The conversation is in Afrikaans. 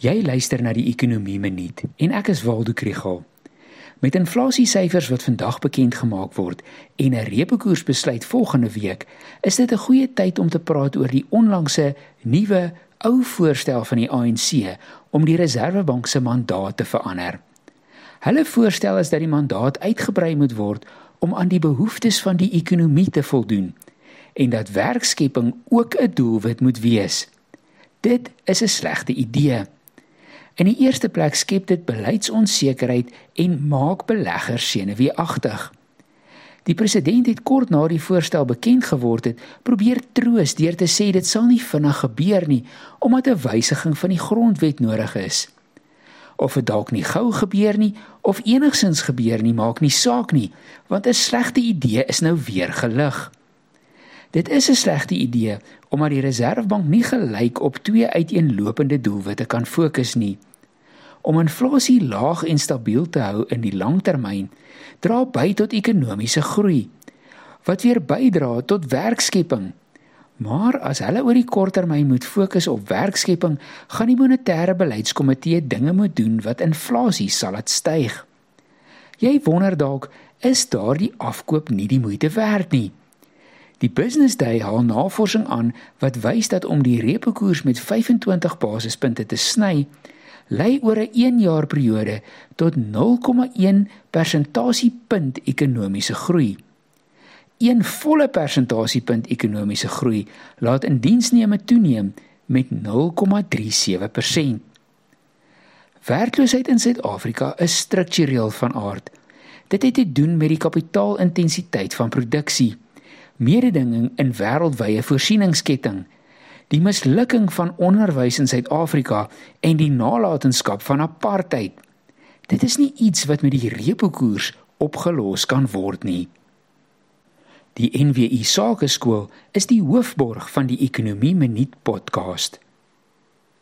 Jy luister na die Ekonomie Minuut en ek is Waldo Krugel. Met inflasiesyfers wat vandag bekend gemaak word en 'n reepekoersbesluit volgende week, is dit 'n goeie tyd om te praat oor die onlangse nuwe ou voorstel van die ANC om die Reserwebank se mandaat te verander. Hulle voorstel is dat die mandaat uitgebrei moet word om aan die behoeftes van die ekonomie te voldoen en dat werkskepping ook 'n doelwit moet wees. Dit is 'n slegte idee. In die eerste plek skep dit beleidsonsekerheid en maak beleggers senuweeagtig. Die president het kort na die voorstel bekend geword het, probeer troos deur te sê dit sal nie vinnig gebeur nie omdat 'n wysiging van die grondwet nodig is. Of dit dalk nie gou gebeur nie of enigsins gebeur nie, maak nie saak nie, want 'n slegte idee is nou weer gelig. Dit is 'n slegte idee omdat die Reserwebank nie gelyk op twee uiteenlopende doelwitte kan fokus nie. Om inflasie laag en stabiel te hou in die langtermyn dra by tot ekonomiese groei wat weer bydra tot werkskepping. Maar as hulle oor die korttermyn moet fokus op werkskepping, gaan die monetêre beleidskomitee dinge moet doen wat inflasie sal laat styg. Jy wonder dalk, is daardie afkoop nie die moeite werd nie? Die Business Day haal navorsing aan wat wys dat om die reepekoers met 25 basispunte te sny, lei oor 'n 1 jaar periode tot 0,1 persentasiepunt ekonomiese groei. Een volle persentasiepunt ekonomiese groei laat indiensneme toeneem met 0,37%. Werkloosheid in Suid-Afrika is struktureel van aard. Dit het te doen met die kapitaalintensiteit van produksie mededinging in wêreldwye voorsieningsketting, die mislukking van onderwys in Suid-Afrika en die nalatenskap van apartheid. Dit is nie iets wat met die repo-koers opgelos kan word nie. Die NWI Sakeskool is die hoofborg van die Ekonomie Minuut podcast.